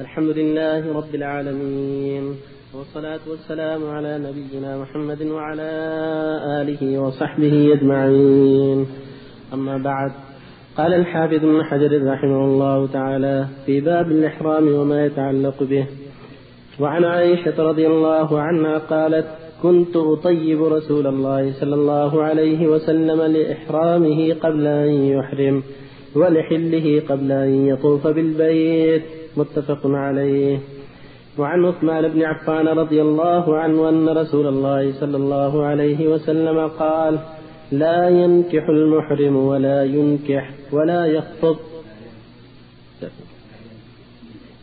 الحمد لله رب العالمين والصلاة والسلام على نبينا محمد وعلى آله وصحبه أجمعين. أما بعد قال الحافظ ابن حجر رحمه الله تعالى في باب الإحرام وما يتعلق به وعن عائشة رضي الله عنها قالت كنت أطيب رسول الله صلى الله عليه وسلم لإحرامه قبل أن يحرم ولحله قبل أن يطوف بالبيت. متفق عليه. وعن عثمان بن عفان رضي الله عنه أن رسول الله صلى الله عليه وسلم قال لا ينكح المحرم ولا ينكح ولا يخطب.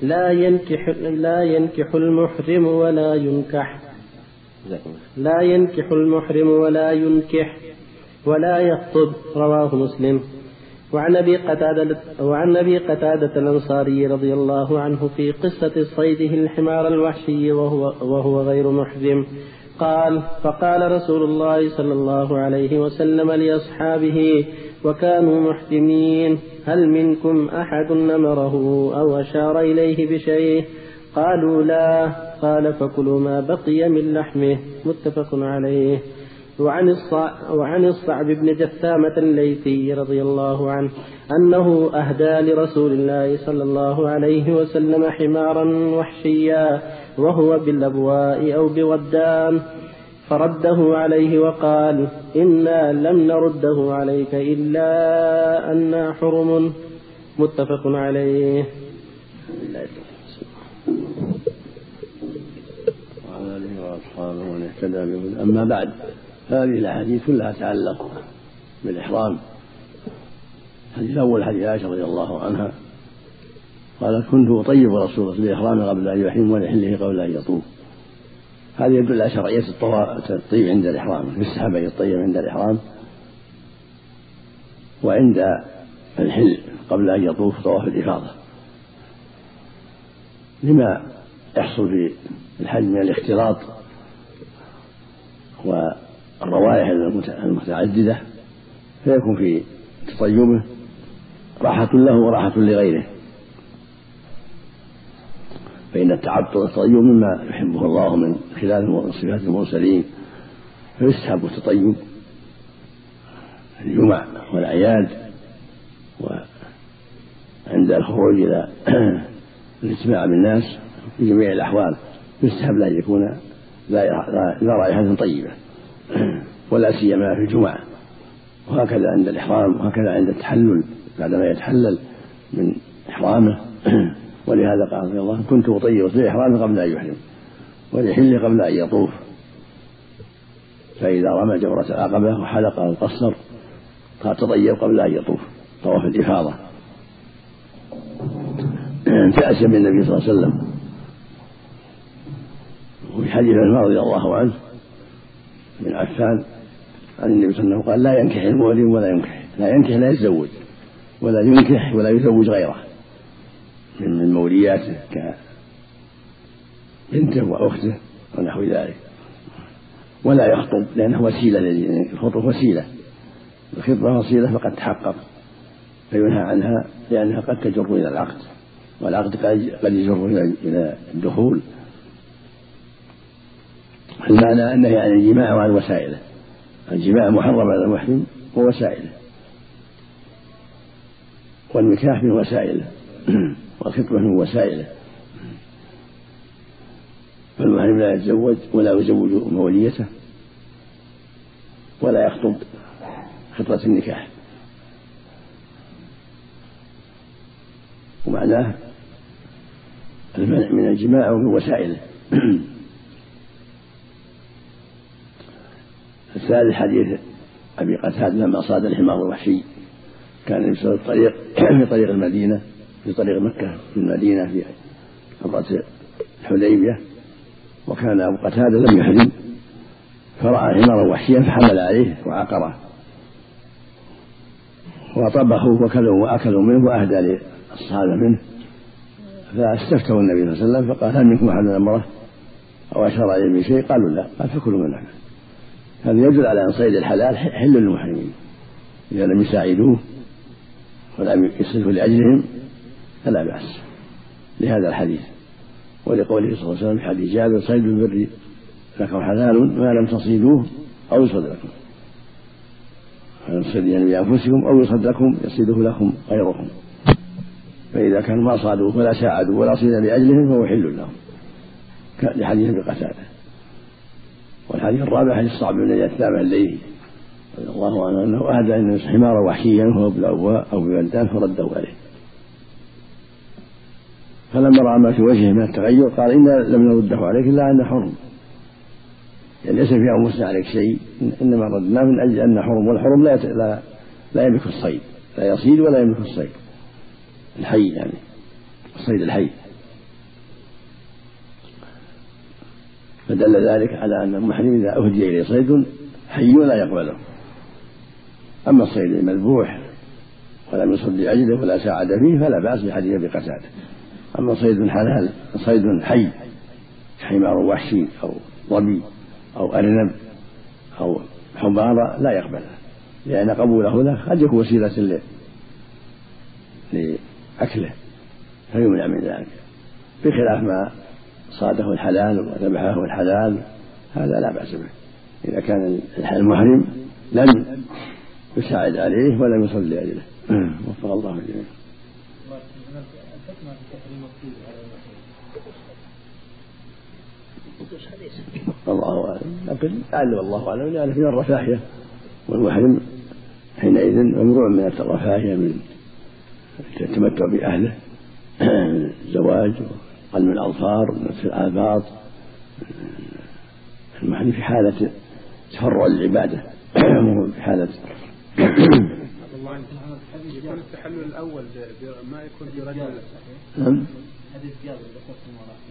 لا ينكح لا ينكح المحرم ولا ينكح. لا ينكح المحرم ولا ينكح ولا يخطب رواه مسلم. وعن أبي قتادة وعن أبي قتادة الأنصاري رضي الله عنه في قصة صيده الحمار الوحشي وهو وهو غير محرم قال فقال رسول الله صلى الله عليه وسلم لأصحابه وكانوا محرمين هل منكم أحد نمره أو أشار إليه بشيء؟ قالوا لا. قال فكلوا ما بقي من لحمه. متفق عليه. وعن وعن الصعب بن جثامة الليثي رضي الله عنه أنه أهدى لرسول الله صلى الله عليه وسلم حمارا وحشيا وهو بالأبواء أو بودان فرده عليه وقال إنا لم نرده عليك إلا أنا حرم. متفق عليه. وعلى آله وأصحابه ومن اهتدى أما بعد هذه الأحاديث كلها تعلق بالإحرام. الحديث الأول حديث عائشة رضي الله عنها قالت كنت أطيب رسول الله بالإحرام قبل أن يحرم ولحله قبل أن يطوف. هذا يدل على شرعية الطيب عند الإحرام يستحب أن يطيب عند الإحرام وعند الحل قبل أن يطوف طواف الإفاضة. لما يحصل في الحج من الاختلاط الروائح المتعددة فيكون في تطيبه راحة له وراحة لغيره. فإن التعطر والتطيب مما يحبه الله من خلال صفات المرسلين فيستحب التطيب الجمع والأعياد وعند الخروج إلى الاجتماع بالناس في جميع الأحوال يستحب أن يكون ذا رائحة طيبة. ولا سيما في الجمعة. وهكذا عند الإحرام وهكذا عند التحلل بعدما يتحلل من إحرامه. ولهذا قال رضي الله كنت أطيب في إحرامه قبل أن يحرم ولحله قبل أن يطوف. فإذا رمى جمرة العقبة وحلق أو قصر تطيب قبل أن يطوف. طواف الإفاضة. تأسى من النبي صلى الله عليه وسلم. وفي حديث عمر رضي الله عنه بن عفان عن النبي صلى الله عليه وسلم قال لا ينكح المولم ولا ينكح لا ينكح لا يتزوج ولا ينكح ولا يزوج غيره من مولياته كبنته وأخته ونحو ذلك. ولا يخطب لأنه وسيلة الخطب وسيلة. الخطبة وسيلة فقد تحقق فينهى عنها لأنها قد تجر إلى العقد والعقد قد يجر إلى الدخول. المعنى أنه يعني الجماع وعن وسائله. الجماع محرم على المحرم ووسائله والنكاح من وسائله. والخطبة من وسائله. فالمحرم لا يتزوج ولا يزوج موليته ولا يخطب خطبة النكاح. ومعناه المنع من الجماع ومن وسائله. الثالث حديث أبي قتادة لما صاد الحمار الوحشي كان يمشي الطريق في طريق المدينة في طريق مكة في المدينة في حضرة الحديبية. وكان أبو قتادة لم يحرم فرأى حمارا وحشيا فحمل عليه وعقره. وطبخوا وكلوا وأكلوا منه وأهدى للصحابة منه. فاستفتوا النبي صلى الله عليه وسلم فقال هل منكم أحد امرأة أو أشار إليه بشيء؟ قالوا لا. قال فكلوا منه هذا يدل على أن صيد الحلال حل للمحرمين. إذا لم يساعدوه ولم يصرفوا لأجلهم فلا بأس لهذا الحديث. ولقوله صلى الله عليه وسلم في حديث جابر صيد البر لكم حلال ما لم تصيدوه أو يصد لكم. يصيد يعني بأنفسكم أو يصد لكم يصيده لكم غيركم. فإذا كانوا ما صادوه ولا ساعدوا ولا صيد لأجلهم فهو حل لهم. لحديث ابن قتادة والحديث الرابع حديث صعب بن يتابع الليلي رضي الله عنه أنه أهدى أن حمارا وحشيا وهو بالأبواء أو ببلدان فرده عليه. فلما رأى ما في وجهه من التغير قال إنا لم نرده عليك إلا أن حرم. يعني ليس في أنفسنا عليك شيء إنما ردناه من أجل أن حرم. والحرم لا لا, لا يملك الصيد. لا يصيد ولا يملك الصيد. الحي يعني الصيد الحي. فدل ذلك على أن المحرم إذا أهدي إليه صيد حي لا يقبله. أما الصيد المذبوح ولم يصد لأجله ولا ساعد فيه فلا بأس بحديث أبي قتادة. أما صيد حلال صيد حي حمار وحشي أو ظبي أو أرنب أو حمار لا يقبله. لأن قبوله له قد يكون وسيلة لأكله فيمنع من ذلك. بخلاف ما صاده الحلال وذبحه الحلال هذا لا بأس به. إذا كان المحرم لم يساعد عليه ولم يصلي لأجله وفق الله الجميع. الله أعلم. لكن لعل الله أعلم لأن فيها الرفاهية. والمحرم حينئذ ممنوع من الرفاهية من التمتع بأهله الزواج وقل من الأظفار ونفس الآفاق المحرم في حالة تفرع العبادة في حالة يكون التحلل الأول ما يكون برجل نعم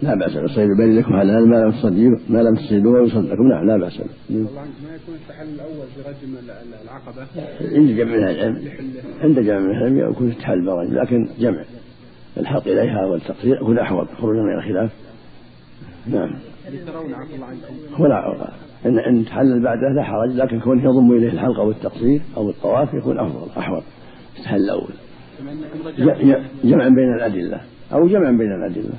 لا بأس بالصيد. بين لكم حلال ما لم تصيدوا ما لم تصيدوا ويصد لكم نعم لا بأس به. ما يكون التحلل الأول برجم العقبة عند جمع من العلم عند جمع من العلم يكون التحلل برجم لكن جمع. الحق إليها والتقصير يكون أحوط خروجا من الخلاف نعم. الله عنكم ولا إن إن تحلل بعده لا حرج لكن كونه يضم إليه الحلقة والتقصير أو الطواف يكون أفضل أحوط. التحلل الأول. جمعا بين الأدلة أو جمعا بين الأدلة.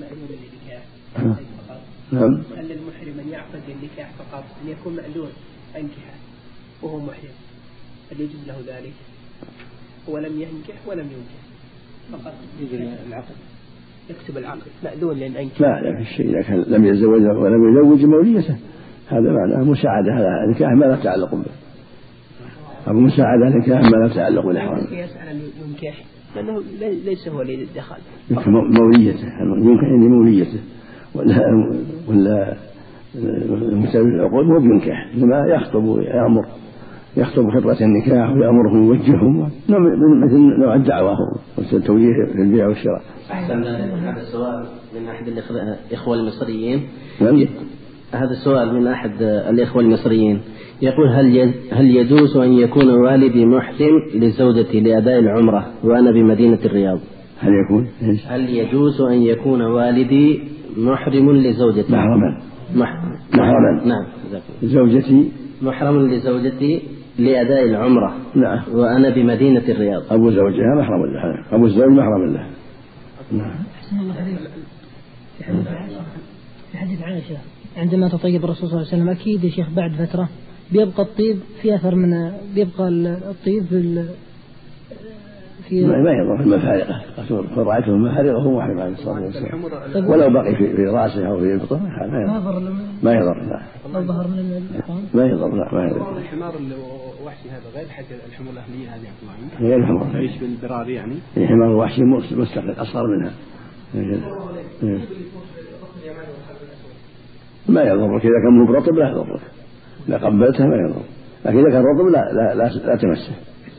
المحرم للنكاح نعم. هل للمحرم أن يعقد النكاح فقط أن يكون مأذون أنكحه وهو محرم هل يجوز له ذلك؟ ولم ينكح ولم ينكح. فقط العقد يكتب العقد مأذون لأن أنكح لا لا في شيء إذا كان لم يتزوج ولم يزوج موليته. هذا معناه مساعدة على النكاح ما لا تعلق به. أو مساعدة النكاح ما لا تعلق بالإحرام يسأل أن ينكح لأنه ليس هو الذي دخل موليته. ينكح يعني موليته. ولا ولا المسلم العقود مو بينكح إنما يخطب ويأمر. يخطب خطبة النكاح ويأمرهم ويوجههم مثل نوع الدعوة والتوجيه في البيع والشراء. أحسن هذا السؤال من أحد الإخوة المصريين نعم. هذا السؤال من أحد الإخوة المصريين يقول هل هل يجوز أن يكون والدي محرم لزوجتي لأداء العمرة وأنا بمدينة الرياض؟ هل يكون؟ هل يجوز أن يكون والدي محرم لزوجتي؟ محرما محرما نعم زوجتي محرم لزوجتي لأداء العمرة. نعم. وأنا بمدينة الرياض. أبو زوجها محرم لها أبو الزوج. محرم لها نعم في حديث عائشة عندما تطيب الرسول صلى الله عليه وسلم أكيد يا شيخ بعد فترة بيبقى الطيب في أثر من بيبقى الطيب في في ما يضر المفارقة. قد رأيته المفارقة هو محرم عليه الصلاة والسلام. ولو بقي في, في رأسه أو في البطن ما يضر ما يضر لا. ما يضر لا ما يضر. الحمار الوحشي هذا غير حق الحمار الأهلية هذه عبد الله. عنك غير الحمار. يعيش بالبرار يعني؟ الحمار الوحشي مستقل أصغر منها. ما يضرك إذا كان مو برطب لا يضرك إذا قبلتها ما يضر. لكن إذا كان رطب لا لا لا, لا تمسه.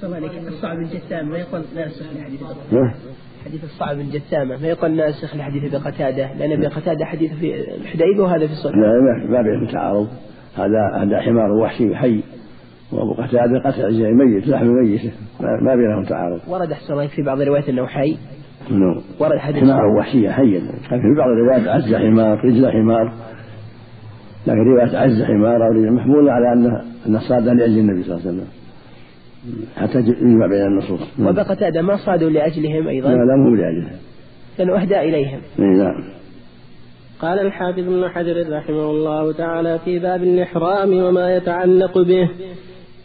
الصعب الجسام ما يقول ناسخ لحديث حديث الصعب. الجسامة ما يقول ناسخ لحديث ابي قتادة لأن ابي قتادة حديث في الحديبة وهذا في الصحيح. لا ما بينهم تعارض هذا هذا حمار وحشي حي. وابو قتادة قتل زي ميت لحم ميت. ما بينهم تعارض. ورد أحسن الله في بعض الروايات أنه حي. نعم. ورد حديث حمار وحشية حيا كان في بعض الروايات عز حمار رجل حمار. لكن رواية عز حمار أو رجل محمولة على أن أن صاد لأجل النبي صلى الله عليه وسلم. حتى يجمع بين النصوص. وبقتادة ما صادوا لأجلهم أيضا؟ لا لا مو لأجله لأنه أهدى إليهم. نعم. قال الحافظ ابن حجر رحمه الله تعالى في باب الإحرام وما يتعلق به.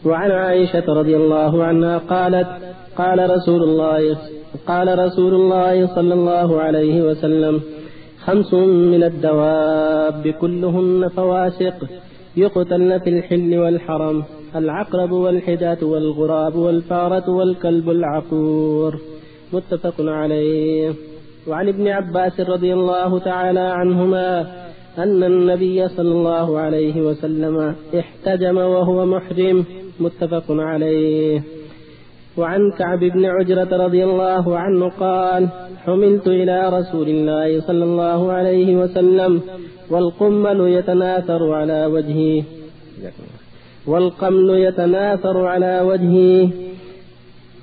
وعن عائشة رضي الله عنها قالت قال رسول الله قال رسول الله صلى الله عليه وسلم خمس من الدواب كلهن فواسق يقتلن في الحل والحرم. العقرب والحداة والغراب والفارة والكلب العقور متفق عليه. وعن ابن عباس رضي الله تعالى عنهما أن النبي صلى الله عليه وسلم احتجم وهو محرم. متفق عليه. وعن كعب بن عجرة رضي الله عنه قال حملت إلى رسول الله صلى الله عليه وسلم والقمل يتناثر على وجهه والقمل يتناثر على وجهه.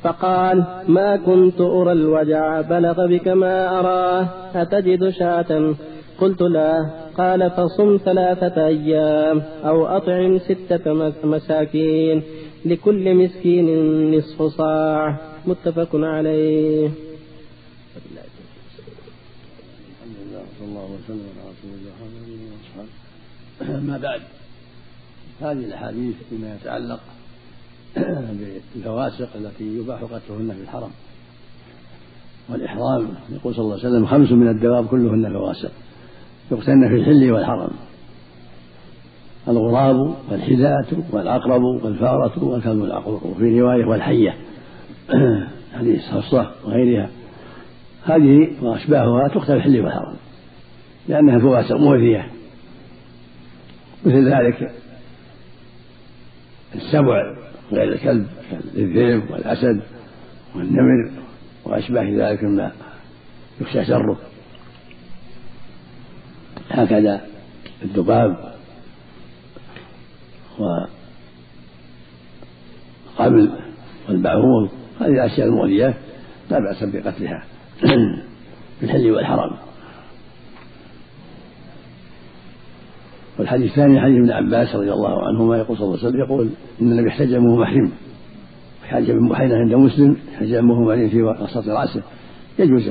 فقال ما كنت أرى الوجع. بلغ بك ما أراه. أتجد شاة? قلت لا. قال فصم ثلاثة أيام أو أطعم ستة مساكين. لكل مسكين نصف صاع. متفق عليه. الحمد لله صلى الله وسلم على رسول الله. وصحبه ما بعد. هذه الأحاديث فيما يتعلق بالفواسق التي يباح قتلهن في الحرم والإحرام. يقول صلى الله عليه وسلم خمس من الدواب كلهن فواسق يقتلن في الحل والحرم. الغراب والحداة والعقرب والفارة والكلب العقور وفي رواية والحية. حديث حصة وغيرها. هذه وأشباهها تقتل الحل والحرم لأنها فواسق مؤذية مثل ذلك السبع غير الكلب الذئب والأسد والنمر وأشباه ذلك مما يخشى شره. هكذا الذباب وقبل والبعوض هذه الأشياء المؤذية لا بأس بقتلها في الحل والحرم والحديث الثاني حديث ابن عباس رضي الله عنهما يقول صلى الله عليه وسلم يقول إن النبي احتجم وهو محرم. حاجة بن بحيرة عند مسلم حجم وهو محرم في وسط رأسه. يجوز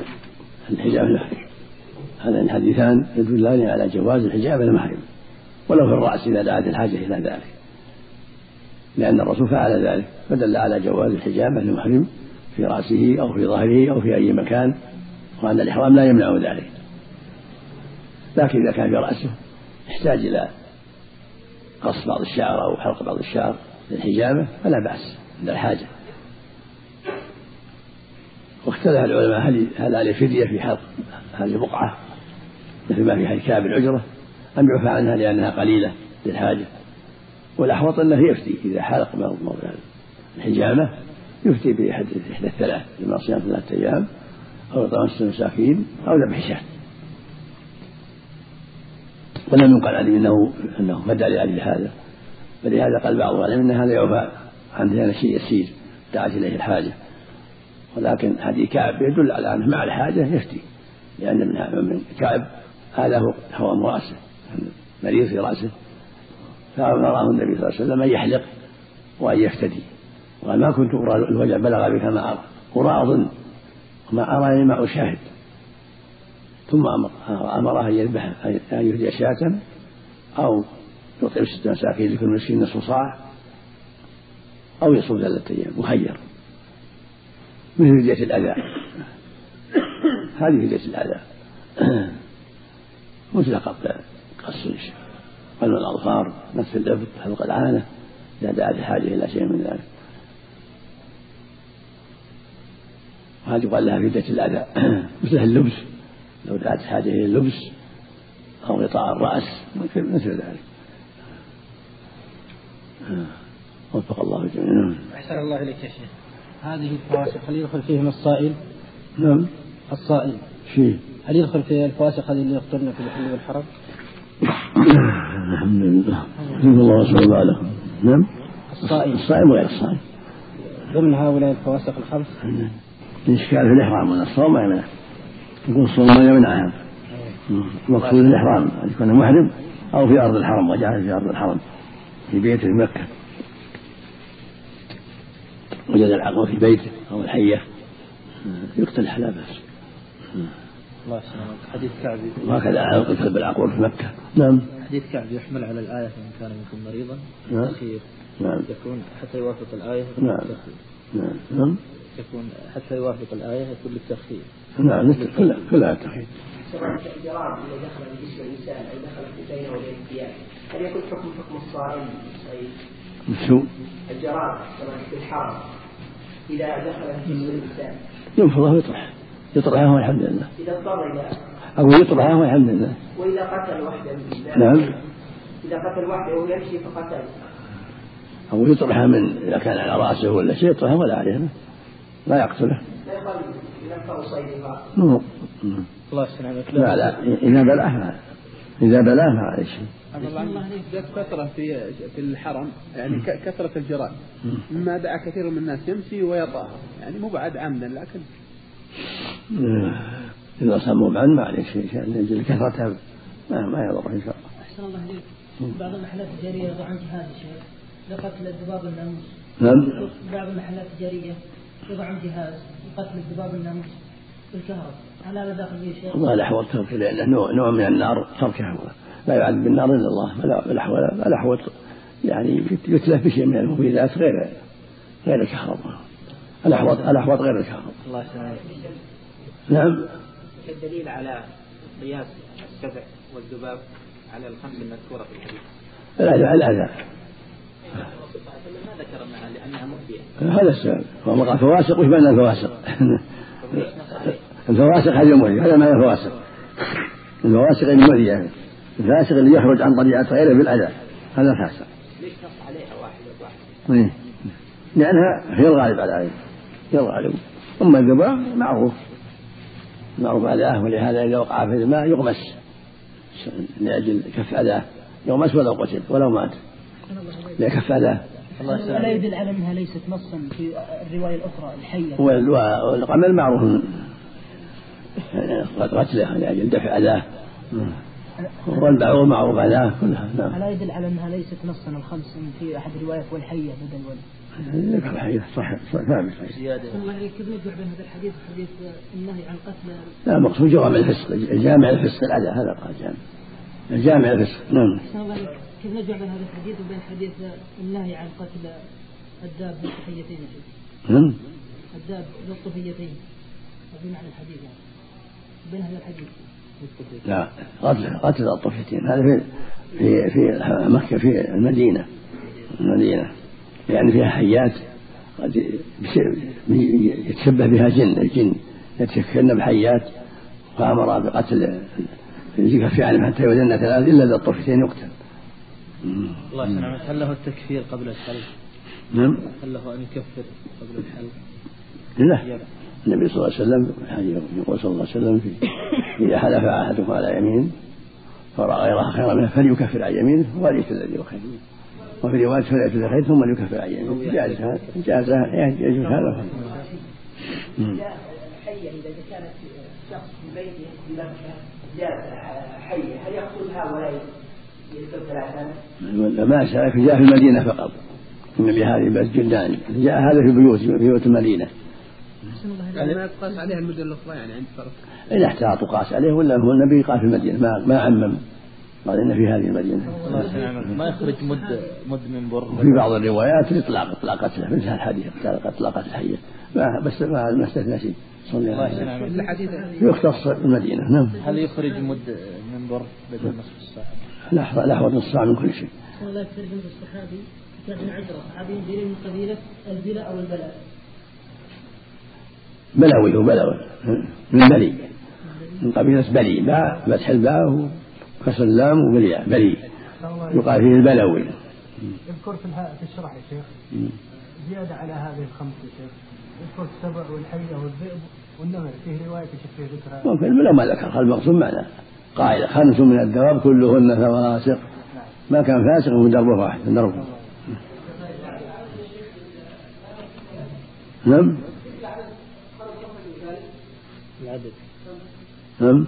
الحجاب المحرم هذان الحديثان يدلان على جواز الحجاب المحرم ولو في الرأس إذا دعت الحاجة إلى ذلك. لأن الرسول فعل ذلك فدل على جواز الحجاب المحرم في رأسه أو في ظهره أو في أي مكان وأن الإحرام لا يمنع ذلك. لكن إذا كان في رأسه يحتاج إلى قص بعض الشعر أو حلق بعض الشعر للحجامة فلا بأس عند الحاجة. واختلف العلماء هل هل عليه فدية في حلق هذه البقعة؟ مثل ما في حديث كعب العجرة أم يعفى عنها لأنها قليلة للحاجة. والأحوط أنه يفتي إذا حلق موضع الحجامة يفتي بإحدى الثلاث إما صيام ثلاثة أيام أو إطعام ستة مساكين أو ذبح شاة. ولم ينقل عنه انه إنه فدى لاجل هذا. فلهذا قال بعض العلماء إن هذا يعفى عنه لأن شيء يسير دعت إليه الحاجة. ولكن حديث كعب يدل على أنه مع الحاجة يفتي. لأن من كعب هذا هو هوام راسه مريض في رأسه. فامره النبي صلى الله عليه وسلم أن يحلق وأن يفتدي. وقال ما كنت ارى الوجع بلغ بك ما أرى. أرى أظن. وما أراني ما أشاهد. ثم أمره أن يذبح أن يهدي شاة أو يطعم ستة مساكين لكل مسكين نصف صاع أو يصوم ثلاثة أيام مخير من هدية الأذى. هذه هدية الأذى. مثل قبل قص قلم الأظفار نفس الإبط حلق العانة إذا دعت الحاجة إلى شيء من ذلك. وهذه يقال لها هدية الأذى. مثل اللبس. لو دعت حاجة إلى اللبس أو غطاء الرأس مثل ذلك. وفق الله الجميع أحسن الله إليك يا شيخ. هذه الفواسق هل يدخل فيهم الصائل؟ نعم. الصائل. فيه. هل يدخل في الفواسق هذه اللي يقتلن في الحل والحرم؟ الحمد لله. الحمد الله الله عليه نعم. الصائم الصائم وغير الصائم ضمن هؤلاء الفواسق الخمس؟ الإشكال في الإحرام؟ من الصوم ما يمنع يكون الصوم ما يمنعها المقصود الإحرام أن يكون محرم أو في أرض الحرم وجعل في أرض الحرم في بيته في مكة. وجد العقل في بيته أو الحية. يقتل لا بأس. الله يسلمك. حديث كعب وهكذا على القتل بالعقور في مكة. نعم. حديث كعب يحمل على الآية فإن كان منكم مريضا نعم. نعم. يكون حتى يوافق الآية. نعم. نعم. نعم. يكون حتى يوافق الآية يكون للتخيير نعم كلها كلها سواء الجرام إذا دخل في جسم الإنسان أو دخل في بينه وبين الثياب هل يكون حكم حكم الصائم؟ طيب. شو؟ الجرام سواء في الحرم إذا دخل في جسم الإنسان. ينفضه ويطرح. يطرحه والحمد لله. إذا اضطر إلى أو يطرحه والحمد لله. وإذا قتل وحده نعم. إذا قتل وحده وهو يمشي فقتل. أو يطرحه من إذا كان على رأسه ولا شيء يطرحه ولا عليه. لا يقتله. مو- الله يسلمك. لا لا إذا بلاه ما إذا بلاه ما عليه شيء جت فترة في في الحرم يعني ك- كثرة الجرائم. مما دعا كثير من الناس يمشي ويطاها يعني مو بعد عمدا لكن إذا صمم عنه ما عليه شيء لأجل كثرتها ما, ما يضر إن شاء الله. أحسن الله إليك. بعض المحلات التجارية يضع عن جهاز الشيخ لقتل الذباب الناموس. نعم. بعض المحلات التجارية يضع عن جهاز لقتل الذباب الناموس بالكهرباء هل هذا داخل فيه شيء؟ والله الأحوط ترك لأنه نوع, نوع من النار تركه لا يعذب بالنار إلا الله. فلا الأحوط يعني يتلف بشيء من المفيدات غير غير الكهرباء. الأحوط الأحوط غير الكهرباء. الله يسلمك. نعم. كالدليل على قياس السبع والذباب على الخمس المذكورة في الحديث؟ الأذى الأذى ما ذكر انها لانها مؤذيه هذا السبب قال فواسق وش معنى الفواسق؟ الفواسق هذه المؤذية هذا معنى الفواسق. الفواسق المؤذية الفاسق اللي يخرج عن طبيعة غيره بالأذى هذا فاسق ليش نص عليها واحد. لأنها هي الغالب على ذلك هي الغالب. أما الذباب معروف. معروف أذاه ولهذا إذا وقع في الماء يغمس لأجل كف أذاه يغمس ولو قتل ولو مات. لكف أذاه الله ولا يدل على أنها ليست نصا في الرواية الأخرى الحية. وال- والقمل معروف قتله لأجل دفع أذاه والبعوض معروف أذاه كلها. نعم. ألا يدل على أنها ليست نصا الخمس في أحد الروايات والحية بدل ولا ذكر الحديث صح صح- ثابت زيادة. الله عليك كيف نجمع بين هذا الحديث؟ وحديث النهي عن قتل. لا المقصود جرم الفسق الجامع الفسق الأذى هذا قال جامع. الجامع الفسق نعم. أحسن الله عليك كيف نجمع بين هذا الحديث وبين حديث النهي عن قتل الداب ذو الطفيتين يا شيخ؟ نعم. الداب ذو الطفيتين وفي معنى الحديث يعني. بين هذا الحديث. لا قتل قتل الطفيتين هذا في في في مكة في المدينة. المدينة. يعني فيها حيات. قد يتشبه بها جن الجن يتشكلن بحيات. فأمر بقتل في علم حتى يوزن ثلاث إلا ذا الطفيتين يقتل. الله يسلمك هل له التكفير قبل الحل؟ نعم. هل له أن يكفر قبل الحل؟ لا. النبي صلى الله عليه وسلم يقول صلى الله عليه وسلم في إذا حلف أحدكم على يمين فرأى غيرها خيرا منه فليكفر عن يمينه وليس الذي هو خير. وفي رواية فليأتي الخير ثم ليكفر عن يمينه جاز هذا. جاز يجوز هذا. مم. حية إذا كانت شخص في بيته جاء حية هل يقتلها ولا؟ ما سألك جاء في المدينة فقط. إن بهذه بس جلدان جاء هذا في بيوت في بيوت المدينة. يعني ما يقاس عليها المدة الأخرى يعني عند فرق. إذا احتاط قاس عليه ولا هو النبي قال في المدينة؟ ما ما عمم. قال إن في هذه يسلمك ما يخرج مد مد من بر. وفي بعض الروايات اطلاق اطلاق قتله مثل الحديث اطلاق قتل الحية ما بس ما ما استثنى شيء. صلى الله عليه وسلم. يختص المدينة نعم. هل يخرج مد من بر بدل نصف الصاع؟ لحظة لحظة نص صاع من كل شيء. أحسن الله ترجم الصحابي من عجرة صحابي جليل من قبيلة البلاء أو البلاء بلوي هو بلوي. من بلي. من قبيلة بلي. باء فتح الباء وكسر اللام وبلياء بلي. يقال فيه البلوي. يذكر في الشرح يا شيخ. زيادة على هذه الخمس يا شيخ. يذكر السبع والحية والذئب والنمر. فيه رواية فيه ذكرها ممكن لو ما ذكر المقصود معنى. قاعدة. خمس من الدواب كلهن فواسق. ما كان فاسق هو دربه واحد دربه. نعم؟ نعم؟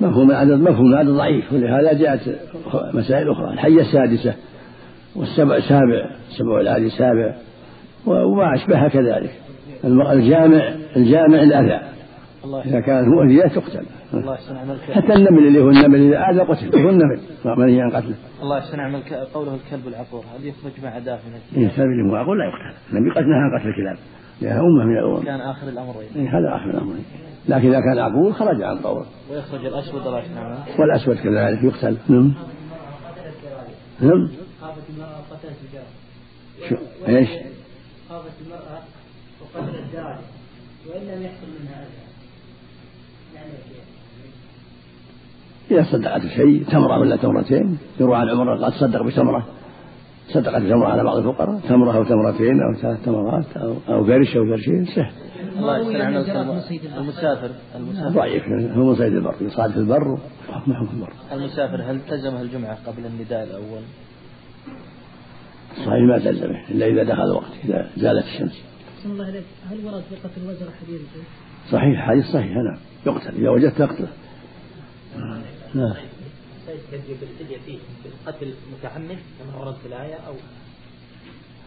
مفهوم العدد مفهوم العدد ضعيف. ولهذا جاءت مسائل أخرى. الحية السادسة والسبع سابع السبع والعادي سابع وما أشبهها كذلك. الجامع الجامع الأذى. إذا كانت مؤذية تقتل الله يحسن عملك حتى النمل اللي هو النمل إذا آذى قتل. هو النمل. منهي عن قتله الله يحسن عملك قوله الكلب العقور. هل يخرج مع دافنه؟ إيه الكلب اللي هو عقول لا يقتل. النبي قد نهى عن قتل الكلاب. لها أمة من الأمم. كان آخر الأمرين. إيه هذا آخر الأمرين. لكن إذا كان عقول خرج عن طوره ويخرج الأسود الله يحسن عملك والأسود كذلك يقتل. نعم نعم خافت المرأة قتلت الجار شو؟ إيش؟ خافت المرأة وقتلت الجار وإن لم يحصل منها أذى. إذا صدقت شيء تمرة ولا تمرتين يروى عن عمر قد صدق بتمرة. صدقت تمرة على بعض الفقراء تمرة أو تمرتين أو ثلاث تمرات أو أو قرش أو قرشين سهل. المسافر. المسافر. ضعيف هو من صيد البر يصاد في البر وحكمه حكم البر. المسافر هل تلزمه الجمعة قبل النداء الأول؟ صحيح ما تلزمه إلا إذا دخل الوقت إذا زالت الشمس. الله إليك هل ورد في قتل الوزر حديث صحيح حديث صحيح نعم يقتل إذا وجدت تقتله نعم الفدية فيه بالقتل متعمد كما ورد في الآية أو؟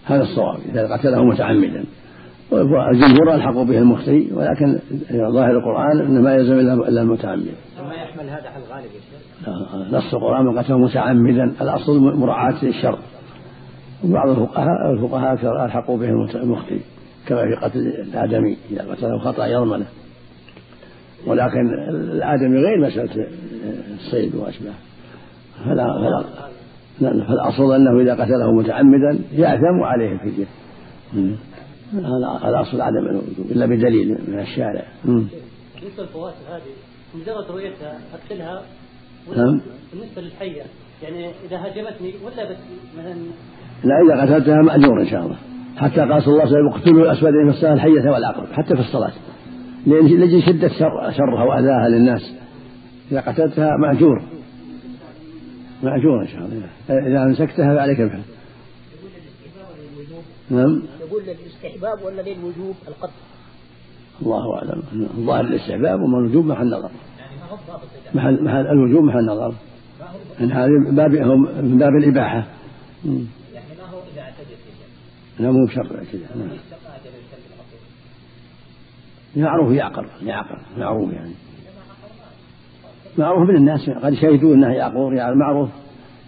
هذا الصواب إذا قتله متعمدا. والجمهور ألحقوا به المخطئ ولكن ظاهر القرآن أنه ما يلزم إلا المتعمد. ما يحمل هذا على الغالب يا شيخ؟ نص القرآن من قتله متعمدا الأصل مراعاة الشر وبعض الفقهاء الفقهاء ألحقوا به المخطئ كما في قتل الآدمي إذا قتله خطأ يضمنه ولكن الآدمي غير مسألة الصيد وأشباهه فلا فلا لا، فالأصل أنه إذا قتله متعمدا يأثم وعليه الفدية. هذا الأصل عدم الوجوب إلا بدليل من الشارع. بالنسبة للفواتح هذه مجرد رؤيتها أدخلها نعم. بالنسبة للحية يعني إذا هاجمتني ولا بس مثلا لا إذا قتلتها مأجور إن شاء الله حتى قال صلى الله عليه وسلم اقتلوا الأسودين في الصلاة الحية والعقرب حتى في الصلاة. لأن لجل شدة شر شرها وأذاها للناس. إذا قتلتها مأجور. مأجور إن شاء الله. إذا أمسكتها فعليك بها نعم. يقول للاستحباب ولا للوجوب؟ القتل. الله أعلم. الظاهر الاستحباب وما الوجوب محل نظر. محل, محل الوجوب محل نظر. من باب من باب الإباحة مم. يعني ما هو إذا اعتدت يا شيخ لا مو بشرط كذا. معروف يعقر يعقر معروف يعني. معروف من الناس قد شهدوا إنه يعقور يعني معروف.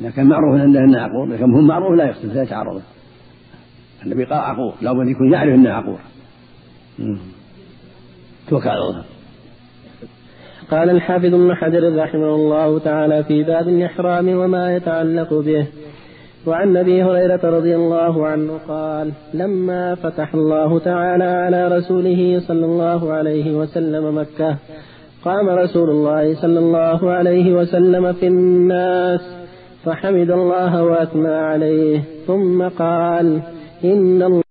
لكن معروف إنه يعقور لكن هم معروف لا يختلف لا يتعارض. النبي قال عقور لو من يكون يعرف إنه عقور. توكل على الله. قال الحافظ ابن حجر رحمه الله تعالى في باب الإحرام وما يتعلق به. وعن أبي هريرة رضي الله عنه قال لما فتح الله تعالى على رسوله صلى الله عليه وسلم مكة قام رسول الله صلى الله عليه وسلم في الناس فحمد الله وأثنى عليه ثم قال إن الله